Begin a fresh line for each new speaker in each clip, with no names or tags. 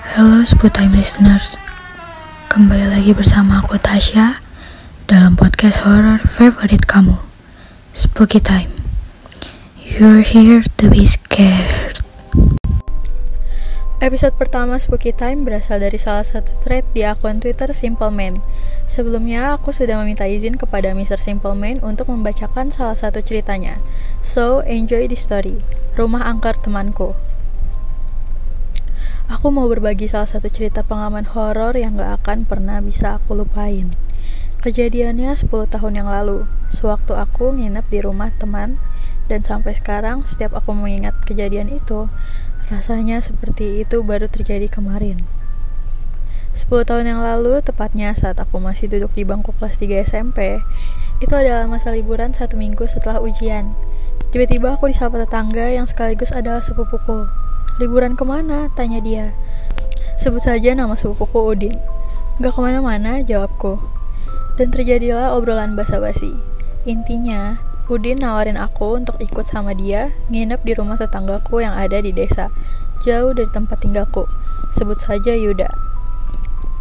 Halo Time listeners, kembali lagi bersama aku Tasya dalam podcast horror favorit kamu, Spooky Time. You're here to be scared.
Episode pertama Spooky Time berasal dari salah satu thread di akun Twitter Simple Man. Sebelumnya, aku sudah meminta izin kepada Mr. Simple Man untuk membacakan salah satu ceritanya. So, enjoy the story. Rumah angker temanku. Aku mau berbagi salah satu cerita pengalaman horor yang gak akan pernah bisa aku lupain. Kejadiannya 10 tahun yang lalu, sewaktu aku nginep di rumah teman, dan sampai sekarang setiap aku mengingat kejadian itu, rasanya seperti itu baru terjadi kemarin. 10 tahun yang lalu, tepatnya saat aku masih duduk di bangku kelas 3 SMP, itu adalah masa liburan satu minggu setelah ujian. Tiba-tiba aku disapa tetangga yang sekaligus adalah sepupuku. Liburan ke mana? Tanya dia. Sebut saja nama sepupuku Udin. Gak ke mana-mana, jawabku. Dan terjadilah obrolan basa-basi. Intinya, Udin nawarin aku untuk ikut sama dia nginep di rumah tetanggaku yang ada di desa, jauh dari tempat tinggalku. Sebut saja Yuda.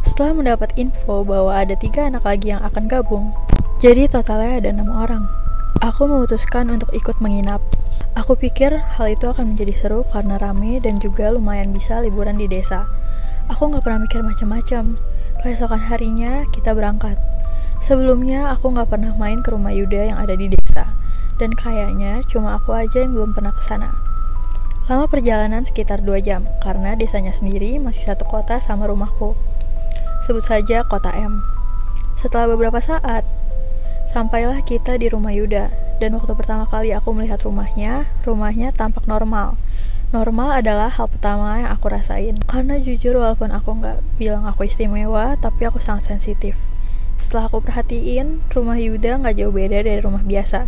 Setelah mendapat info bahwa ada tiga anak lagi yang akan gabung, jadi totalnya ada enam orang. Aku memutuskan untuk ikut menginap. Aku pikir hal itu akan menjadi seru karena rame dan juga lumayan bisa liburan di desa. Aku nggak pernah mikir macam-macam. Keesokan harinya kita berangkat. Sebelumnya aku nggak pernah main ke rumah Yuda yang ada di desa, dan kayaknya cuma aku aja yang belum pernah ke sana. Lama perjalanan sekitar 2 jam, karena desanya sendiri masih satu kota sama rumahku. Sebut saja kota M. Setelah beberapa saat, Sampailah kita di rumah Yuda, dan waktu pertama kali aku melihat rumahnya, rumahnya tampak normal. Normal adalah hal pertama yang aku rasain, karena jujur walaupun aku nggak bilang aku istimewa, tapi aku sangat sensitif. Setelah aku perhatiin, rumah Yuda nggak jauh beda dari rumah biasa.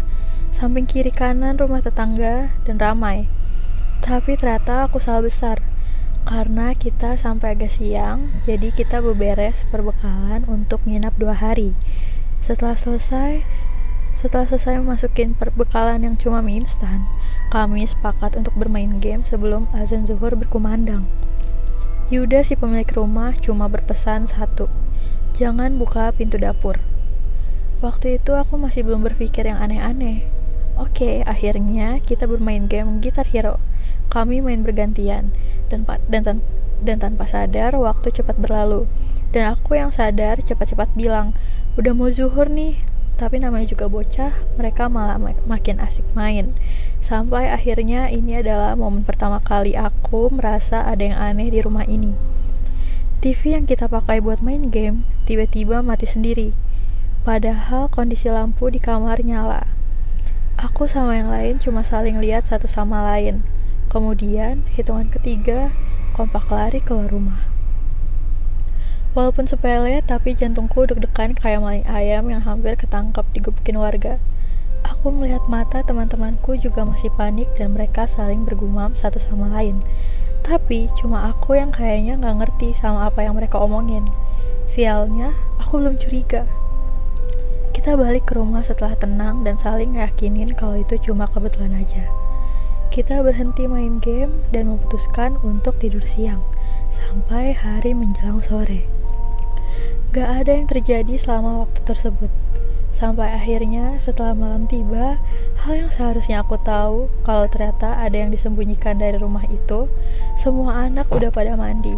Samping kiri kanan rumah tetangga dan ramai. Tapi ternyata aku salah besar, karena kita sampai agak siang, jadi kita beberes perbekalan untuk nginap dua hari. Setelah selesai, setelah selesai memasukin perbekalan yang cuma mie instan, kami sepakat untuk bermain game sebelum azan zuhur berkumandang. Yuda si pemilik rumah cuma berpesan satu, jangan buka pintu dapur. Waktu itu aku masih belum berpikir yang aneh-aneh. Oke, akhirnya kita bermain game Gitar Hero. Kami main bergantian dan dan dan tanpa sadar waktu cepat berlalu. Dan aku yang sadar cepat-cepat bilang, udah mau zuhur nih tapi namanya juga bocah mereka malah mak makin asik main. Sampai akhirnya ini adalah momen pertama kali aku merasa ada yang aneh di rumah ini. TV yang kita pakai buat main game tiba-tiba mati sendiri. Padahal kondisi lampu di kamar nyala. Aku sama yang lain cuma saling lihat satu sama lain. Kemudian hitungan ketiga kompak lari keluar rumah Walaupun sepele, tapi jantungku deg-degan kayak maling ayam yang hampir ketangkap digebukin warga. Aku melihat mata teman-temanku juga masih panik dan mereka saling bergumam satu sama lain. Tapi cuma aku yang kayaknya nggak ngerti sama apa yang mereka omongin. Sialnya, aku belum curiga. Kita balik ke rumah setelah tenang dan saling yakinin kalau itu cuma kebetulan aja. Kita berhenti main game dan memutuskan untuk tidur siang sampai hari menjelang sore. Gak ada yang terjadi selama waktu tersebut. Sampai akhirnya setelah malam tiba, hal yang seharusnya aku tahu kalau ternyata ada yang disembunyikan dari rumah itu, semua anak udah pada mandi.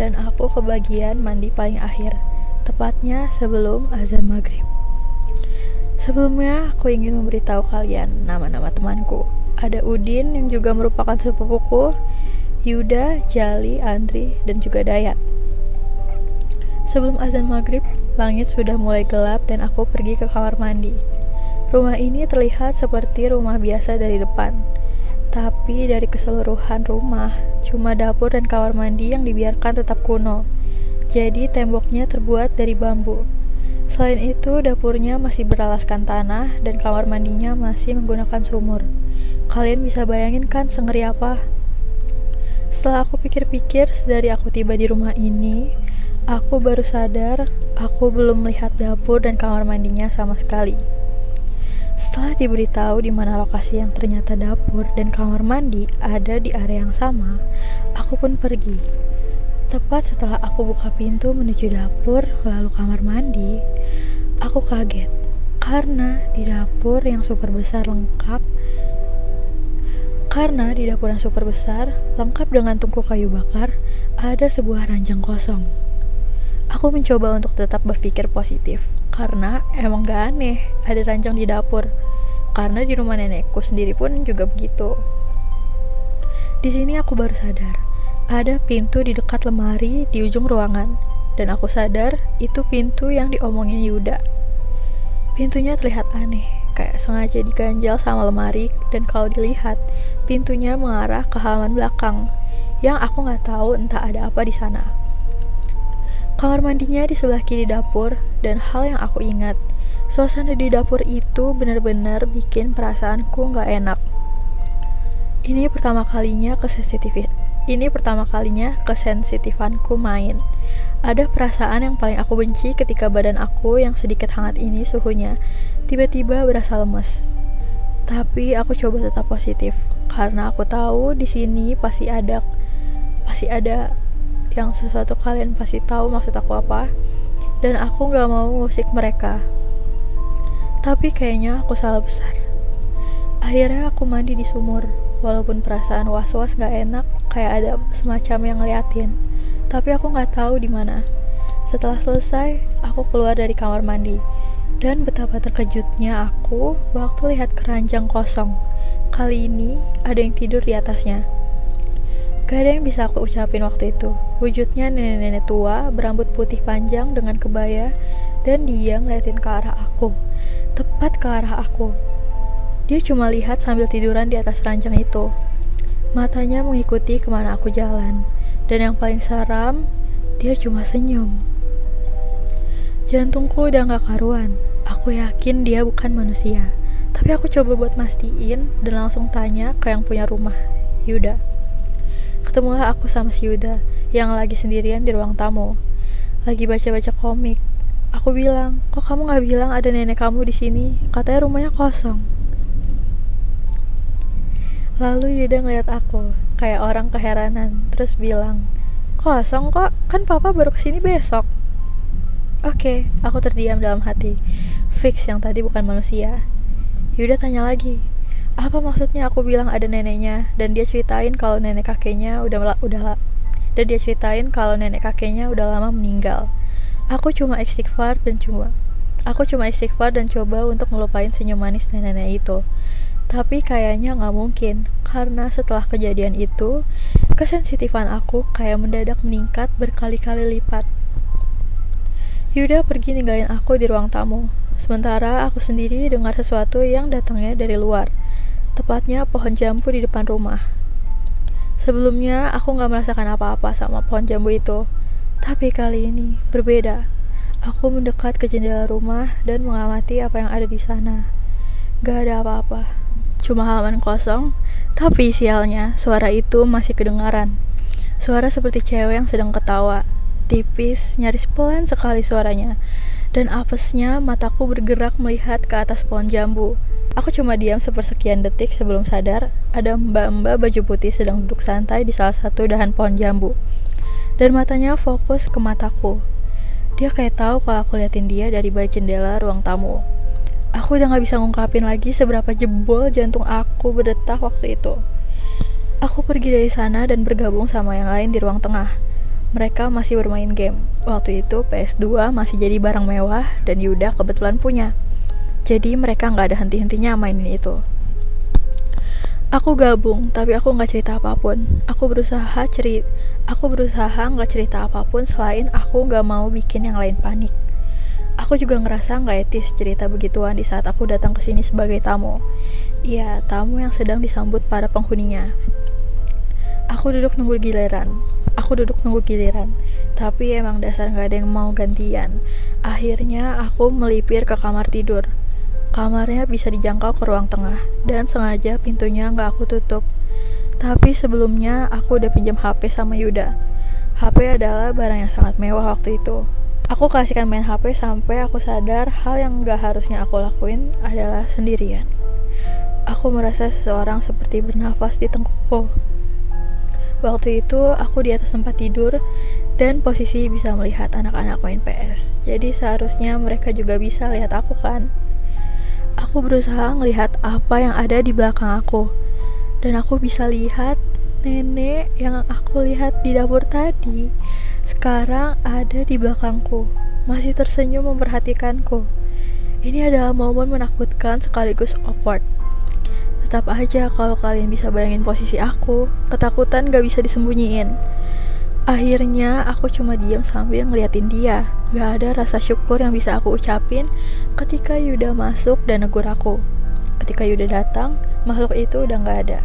Dan aku kebagian mandi paling akhir, tepatnya sebelum azan maghrib. Sebelumnya, aku ingin memberitahu kalian nama-nama temanku. Ada Udin yang juga merupakan sepupuku, Yuda, Jali, Andri, dan juga Dayat. Sebelum azan maghrib, langit sudah mulai gelap dan aku pergi ke kamar mandi. Rumah ini terlihat seperti rumah biasa dari depan, tapi dari keseluruhan rumah, cuma dapur dan kamar mandi yang dibiarkan tetap kuno. Jadi temboknya terbuat dari bambu. Selain itu, dapurnya masih beralaskan tanah dan kamar mandinya masih menggunakan sumur. Kalian bisa bayangin kan sengeri apa? Setelah aku pikir-pikir, dari aku tiba di rumah ini, Aku baru sadar aku belum melihat dapur dan kamar mandinya sama sekali. Setelah diberitahu di mana lokasi yang ternyata dapur dan kamar mandi ada di area yang sama, aku pun pergi. Tepat setelah aku buka pintu menuju dapur lalu kamar mandi, aku kaget karena di dapur yang super besar lengkap karena di dapur yang super besar, lengkap dengan tungku kayu bakar, ada sebuah ranjang kosong. Aku mencoba untuk tetap berpikir positif, karena emang gak aneh ada ranjang di dapur. Karena di rumah nenekku sendiri pun juga begitu. Di sini aku baru sadar, ada pintu di dekat lemari di ujung ruangan, dan aku sadar itu pintu yang diomongin Yuda. Pintunya terlihat aneh, kayak sengaja diganjal sama lemari dan kalau dilihat pintunya mengarah ke halaman belakang yang aku nggak tahu entah ada apa di sana. Kamar mandinya di sebelah kiri dapur dan hal yang aku ingat suasana di dapur itu benar-benar bikin perasaanku nggak enak. Ini pertama kalinya kesensitif ini pertama kalinya kesensitifanku main. Ada perasaan yang paling aku benci ketika badan aku yang sedikit hangat ini suhunya tiba-tiba berasa lemes. Tapi aku coba tetap positif karena aku tahu di sini pasti ada pasti ada yang sesuatu kalian pasti tahu maksud aku apa dan aku nggak mau ngusik mereka. Tapi kayaknya aku salah besar. Akhirnya aku mandi di sumur, walaupun perasaan was-was gak enak, kayak ada semacam yang ngeliatin. Tapi aku nggak tahu di mana. Setelah selesai, aku keluar dari kamar mandi dan betapa terkejutnya aku waktu lihat keranjang kosong. Kali ini ada yang tidur di atasnya. Gak ada yang bisa aku ucapin waktu itu. Wujudnya nenek-nenek tua, berambut putih panjang dengan kebaya, dan dia ngeliatin ke arah aku. Tepat ke arah aku. Dia cuma lihat sambil tiduran di atas ranjang itu. Matanya mengikuti ke mana aku jalan. Dan yang paling seram, dia cuma senyum. Jantungku udah gak karuan. Aku yakin dia bukan manusia. Tapi aku coba buat mastiin dan langsung tanya ke yang punya rumah, Yuda. Ketemulah aku sama si Yuda yang lagi sendirian di ruang tamu. Lagi baca-baca komik. Aku bilang, kok kamu gak bilang ada nenek kamu di sini? Katanya rumahnya kosong. Lalu Yuda ngeliat aku, kayak orang keheranan, terus bilang, kosong kok, kan papa baru ke sini besok. Oke, okay, aku terdiam dalam hati fix yang tadi bukan manusia. Yuda tanya lagi, apa maksudnya aku bilang ada neneknya dan dia ceritain kalau nenek kakeknya udah udah dan dia ceritain kalau nenek kakeknya udah lama meninggal. Aku cuma istighfar dan cuma aku cuma istighfar dan coba untuk ngelupain senyum manis nenek-nenek itu. Tapi kayaknya nggak mungkin karena setelah kejadian itu kesensitifan aku kayak mendadak meningkat berkali-kali lipat. Yuda pergi ninggalin aku di ruang tamu. Sementara aku sendiri dengar sesuatu yang datangnya dari luar, tepatnya pohon jambu di depan rumah. Sebelumnya aku gak merasakan apa-apa sama pohon jambu itu, tapi kali ini berbeda. Aku mendekat ke jendela rumah dan mengamati apa yang ada di sana. Gak ada apa-apa, cuma halaman kosong, tapi sialnya suara itu masih kedengaran. Suara seperti cewek yang sedang ketawa, tipis, nyaris pelan sekali suaranya dan apesnya mataku bergerak melihat ke atas pohon jambu. Aku cuma diam sepersekian detik sebelum sadar ada mbak-mbak baju putih sedang duduk santai di salah satu dahan pohon jambu. Dan matanya fokus ke mataku. Dia kayak tahu kalau aku liatin dia dari balik jendela ruang tamu. Aku udah gak bisa ngungkapin lagi seberapa jebol jantung aku berdetak waktu itu. Aku pergi dari sana dan bergabung sama yang lain di ruang tengah mereka masih bermain game. Waktu itu PS2 masih jadi barang mewah dan Yuda kebetulan punya. Jadi mereka nggak ada henti-hentinya mainin itu. Aku gabung, tapi aku nggak cerita apa pun. Aku berusaha cerit, aku berusaha nggak cerita apa pun selain aku nggak mau bikin yang lain panik. Aku juga ngerasa nggak etis cerita begituan di saat aku datang ke sini sebagai tamu. Iya, tamu yang sedang disambut para penghuninya. Aku duduk nunggu giliran aku duduk nunggu giliran tapi emang dasar gak ada yang mau gantian akhirnya aku melipir ke kamar tidur kamarnya bisa dijangkau ke ruang tengah dan sengaja pintunya gak aku tutup tapi sebelumnya aku udah pinjam HP sama Yuda HP adalah barang yang sangat mewah waktu itu Aku kasihkan main HP sampai aku sadar hal yang gak harusnya aku lakuin adalah sendirian. Aku merasa seseorang seperti bernafas di tengkukku. Waktu itu aku di atas tempat tidur dan posisi bisa melihat anak-anak main PS. Jadi seharusnya mereka juga bisa lihat aku kan. Aku berusaha melihat apa yang ada di belakang aku. Dan aku bisa lihat nenek yang aku lihat di dapur tadi sekarang ada di belakangku, masih tersenyum memperhatikanku. Ini adalah momen menakutkan sekaligus awkward. Tetap aja kalau kalian bisa bayangin posisi aku, ketakutan gak bisa disembunyiin. Akhirnya aku cuma diam sambil ngeliatin dia. Gak ada rasa syukur yang bisa aku ucapin ketika Yuda masuk dan negur aku. Ketika Yuda datang, makhluk itu udah gak ada.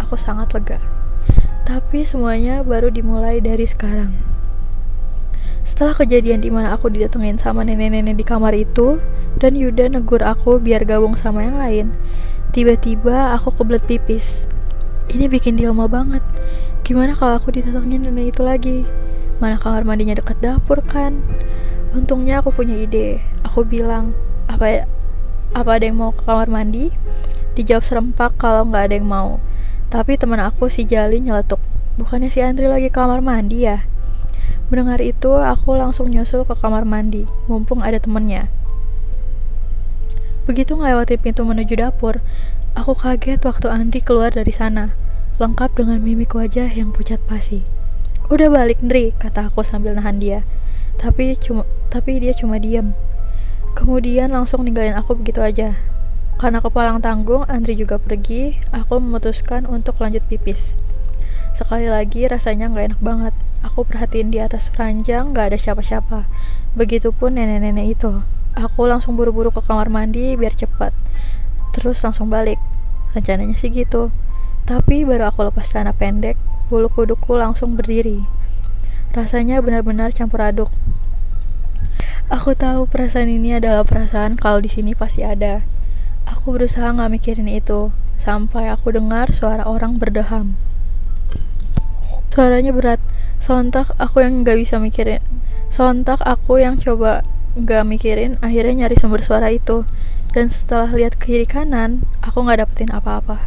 Aku sangat lega. Tapi semuanya baru dimulai dari sekarang. Setelah kejadian di mana aku didatengin sama nenek-nenek di kamar itu, dan Yuda negur aku biar gabung sama yang lain, Tiba-tiba aku kebelet pipis. Ini bikin dilema banget. Gimana kalau aku didatengin nenek itu lagi? Mana kamar mandinya dekat dapur kan? Untungnya aku punya ide. Aku bilang, apa apa ada yang mau ke kamar mandi? Dijawab serempak kalau nggak ada yang mau. Tapi teman aku si Jali nyeletuk. Bukannya si Andri lagi ke kamar mandi ya? Mendengar itu, aku langsung nyusul ke kamar mandi, mumpung ada temennya. Begitu melewati pintu menuju dapur, aku kaget waktu Andri keluar dari sana, lengkap dengan mimik wajah yang pucat pasi. Udah balik, Andri, kata aku sambil nahan dia. Tapi cuma tapi dia cuma diam. Kemudian langsung ninggalin aku begitu aja. Karena kepalang tanggung, Andri juga pergi, aku memutuskan untuk lanjut pipis. Sekali lagi rasanya nggak enak banget. Aku perhatiin di atas ranjang nggak ada siapa-siapa. Begitupun nenek-nenek itu. Aku langsung buru-buru ke kamar mandi biar cepat. Terus langsung balik. Rencananya sih gitu. Tapi baru aku lepas celana pendek, bulu kuduku langsung berdiri. Rasanya benar-benar campur aduk. Aku tahu perasaan ini adalah perasaan kalau di sini pasti ada. Aku berusaha nggak mikirin itu, sampai aku dengar suara orang berdeham. Suaranya berat, sontak aku yang nggak bisa mikirin. Sontak aku yang coba Gak mikirin, akhirnya nyari sumber suara itu. Dan setelah lihat ke kiri kanan, aku gak dapetin apa-apa.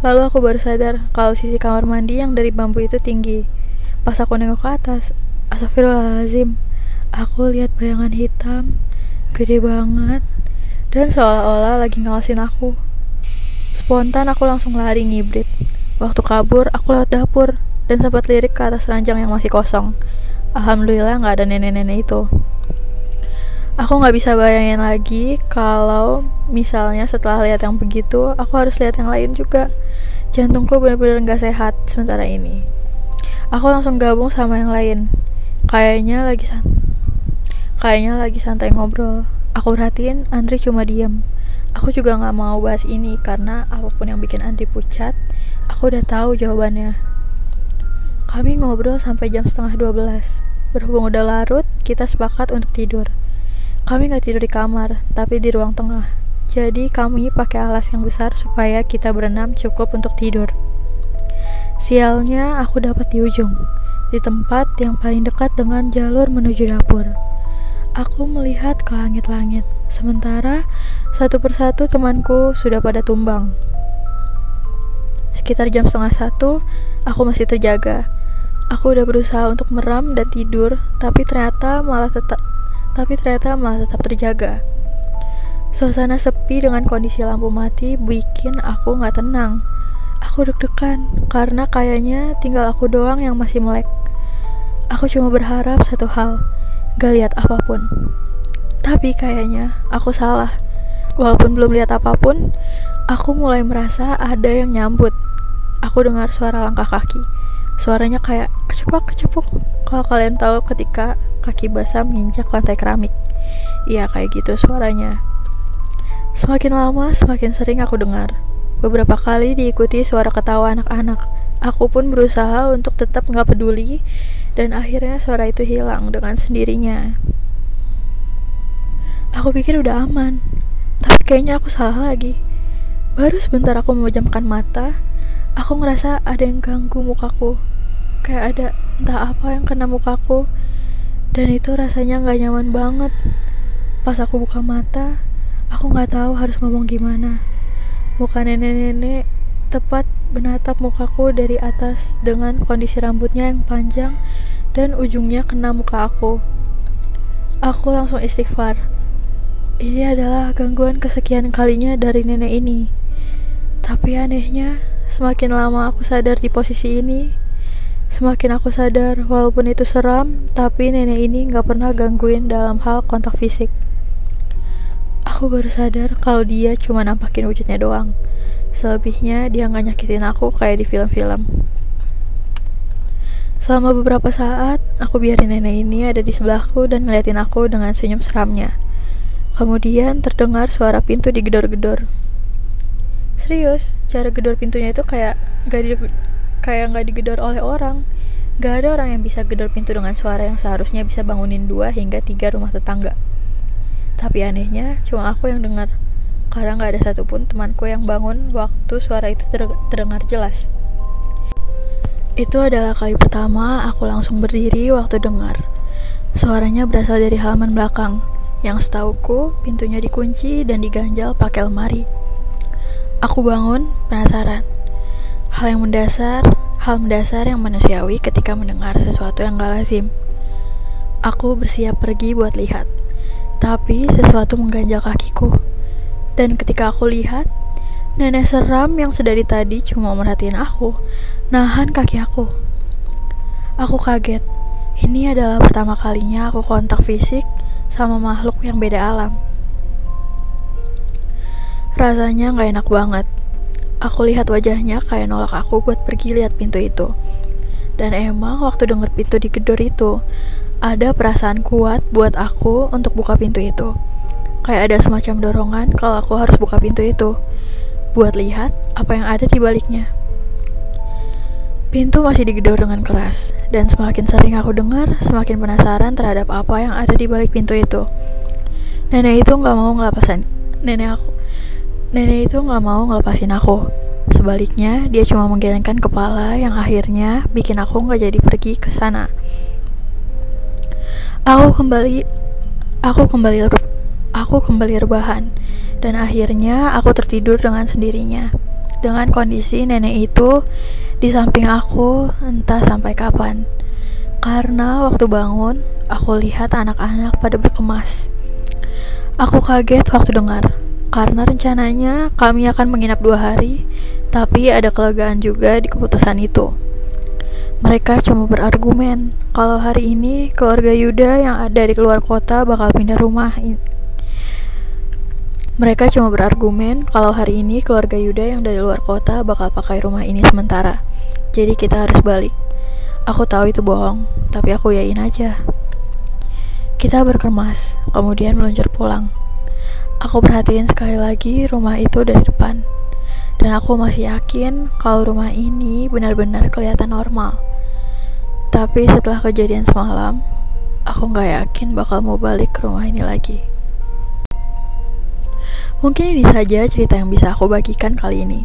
Lalu aku baru sadar kalau sisi kamar mandi yang dari bambu itu tinggi. Pas aku nengok ke atas, astagfirullahaladzim, aku lihat bayangan hitam, gede banget, dan seolah-olah lagi ngawasin aku. Spontan aku langsung lari ngibrit. Waktu kabur, aku lewat dapur, dan sempat lirik ke atas ranjang yang masih kosong. Alhamdulillah nggak ada nenek-nenek itu aku nggak bisa bayangin lagi kalau misalnya setelah lihat yang begitu aku harus lihat yang lain juga jantungku benar-benar nggak sehat sementara ini aku langsung gabung sama yang lain. Kayaknya lagi san kayaknya lagi santai ngobrol. Aku perhatiin Andri cuma diem. Aku juga nggak mau bahas ini karena apa pun yang bikin Andri pucat aku udah tahu jawabannya. Kami ngobrol sampai jam setengah 12 berhubung udah larut kita sepakat untuk tidur. Kami nggak tidur di kamar, tapi di ruang tengah. Jadi kami pakai alas yang besar supaya kita berenam cukup untuk tidur. Sialnya aku dapat di ujung, di tempat yang paling dekat dengan jalur menuju dapur. Aku melihat ke langit-langit, sementara satu persatu temanku sudah pada tumbang. Sekitar jam setengah satu, aku masih terjaga. Aku udah berusaha untuk meram dan tidur, tapi ternyata malah tetap tapi ternyata malah tetap terjaga. Suasana sepi dengan kondisi lampu mati bikin aku gak tenang. Aku deg-degan karena kayaknya tinggal aku doang yang masih melek. Aku cuma berharap satu hal, gak lihat apa pun. Tapi kayaknya aku salah. Walaupun belum lihat apa pun, aku mulai merasa ada yang nyambut. Aku dengar suara langkah kaki. Suaranya kayak kecepuk kecepuk. Kalau kalian tahu ketika kaki basah menginjak lantai keramik. Iya, kayak gitu suaranya. Semakin lama, semakin sering aku dengar. Beberapa kali diikuti suara ketawa anak-anak. Aku pun berusaha untuk tetap nggak peduli, dan akhirnya suara itu hilang dengan sendirinya. Aku pikir udah aman, tapi kayaknya aku salah lagi. Baru sebentar aku memejamkan mata, aku ngerasa ada yang ganggu mukaku. Kayak ada entah apa yang kena mukaku dan itu rasanya nggak nyaman banget pas aku buka mata aku nggak tahu harus ngomong gimana muka nenek-nenek tepat menatap mukaku dari atas dengan kondisi rambutnya yang panjang dan ujungnya kena muka aku. Aku langsung istighfar. Ini adalah gangguan kesekian kalinya dari nenek ini. Tapi anehnya, semakin lama aku sadar di posisi ini, semakin aku sadar walaupun itu seram, tapi nenek ini gak pernah gangguin dalam hal kontak fisik. Aku baru sadar kalau dia cuma nampakin wujudnya doang. Selebihnya dia gak nyakitin aku kayak di film-film. Selama beberapa saat, aku biarin nenek ini ada di sebelahku dan ngeliatin aku dengan senyum seramnya. Kemudian terdengar suara pintu digedor-gedor. Serius, cara gedor pintunya itu kayak gak di, kayak nggak digedor oleh orang. Gak ada orang yang bisa gedor pintu dengan suara yang seharusnya bisa bangunin dua hingga tiga rumah tetangga. Tapi anehnya, cuma aku yang dengar. Karena gak ada satupun temanku yang bangun waktu suara itu terdengar jelas. Itu adalah kali pertama aku langsung berdiri waktu dengar. Suaranya berasal dari halaman belakang, yang setauku pintunya dikunci dan diganjal pakai lemari. Aku bangun, penasaran. Hal yang mendasar, hal mendasar yang manusiawi ketika mendengar sesuatu yang gak lazim. Aku bersiap pergi buat lihat, tapi sesuatu mengganjal kakiku. Dan ketika aku lihat, Nenek seram yang sedari tadi cuma merhatiin aku, nahan kaki aku. Aku kaget. Ini adalah pertama kalinya aku kontak fisik sama makhluk yang beda alam. Rasanya gak enak banget. Aku lihat wajahnya kayak nolak aku buat pergi lihat pintu itu. Dan emang waktu denger pintu digedor itu, ada perasaan kuat buat aku untuk buka pintu itu. Kayak ada semacam dorongan kalau aku harus buka pintu itu buat lihat apa yang ada di baliknya. Pintu masih digedor dengan keras, dan semakin sering aku dengar, semakin penasaran terhadap apa yang ada di balik pintu itu. Nenek itu nggak mau ngelepasin nenek aku. Nenek itu nggak mau ngelepasin aku. Sebaliknya, dia cuma menggelengkan kepala yang akhirnya bikin aku nggak jadi pergi ke sana. Aku kembali, aku kembali, aku kembali rebahan dan akhirnya aku tertidur dengan sendirinya. Dengan kondisi nenek itu di samping aku entah sampai kapan. Karena waktu bangun, aku lihat anak-anak pada berkemas. Aku kaget waktu dengar, karena rencananya kami akan menginap dua hari, tapi ada kelegaan juga di keputusan itu. Mereka cuma berargumen kalau hari ini keluarga Yuda yang ada di luar kota bakal pindah rumah mereka cuma berargumen kalau hari ini keluarga Yuda yang dari luar kota bakal pakai rumah ini sementara. Jadi kita harus balik. Aku tahu itu bohong, tapi aku yain aja. Kita berkemas, kemudian meluncur pulang. Aku perhatiin sekali lagi rumah itu dari depan. Dan aku masih yakin kalau rumah ini benar-benar kelihatan normal. Tapi setelah kejadian semalam, aku nggak yakin bakal mau balik ke rumah ini lagi. Mungkin ini saja cerita yang bisa aku bagikan kali ini.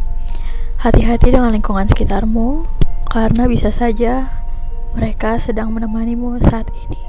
Hati-hati dengan lingkungan sekitarmu, karena bisa saja mereka sedang menemanimu saat ini.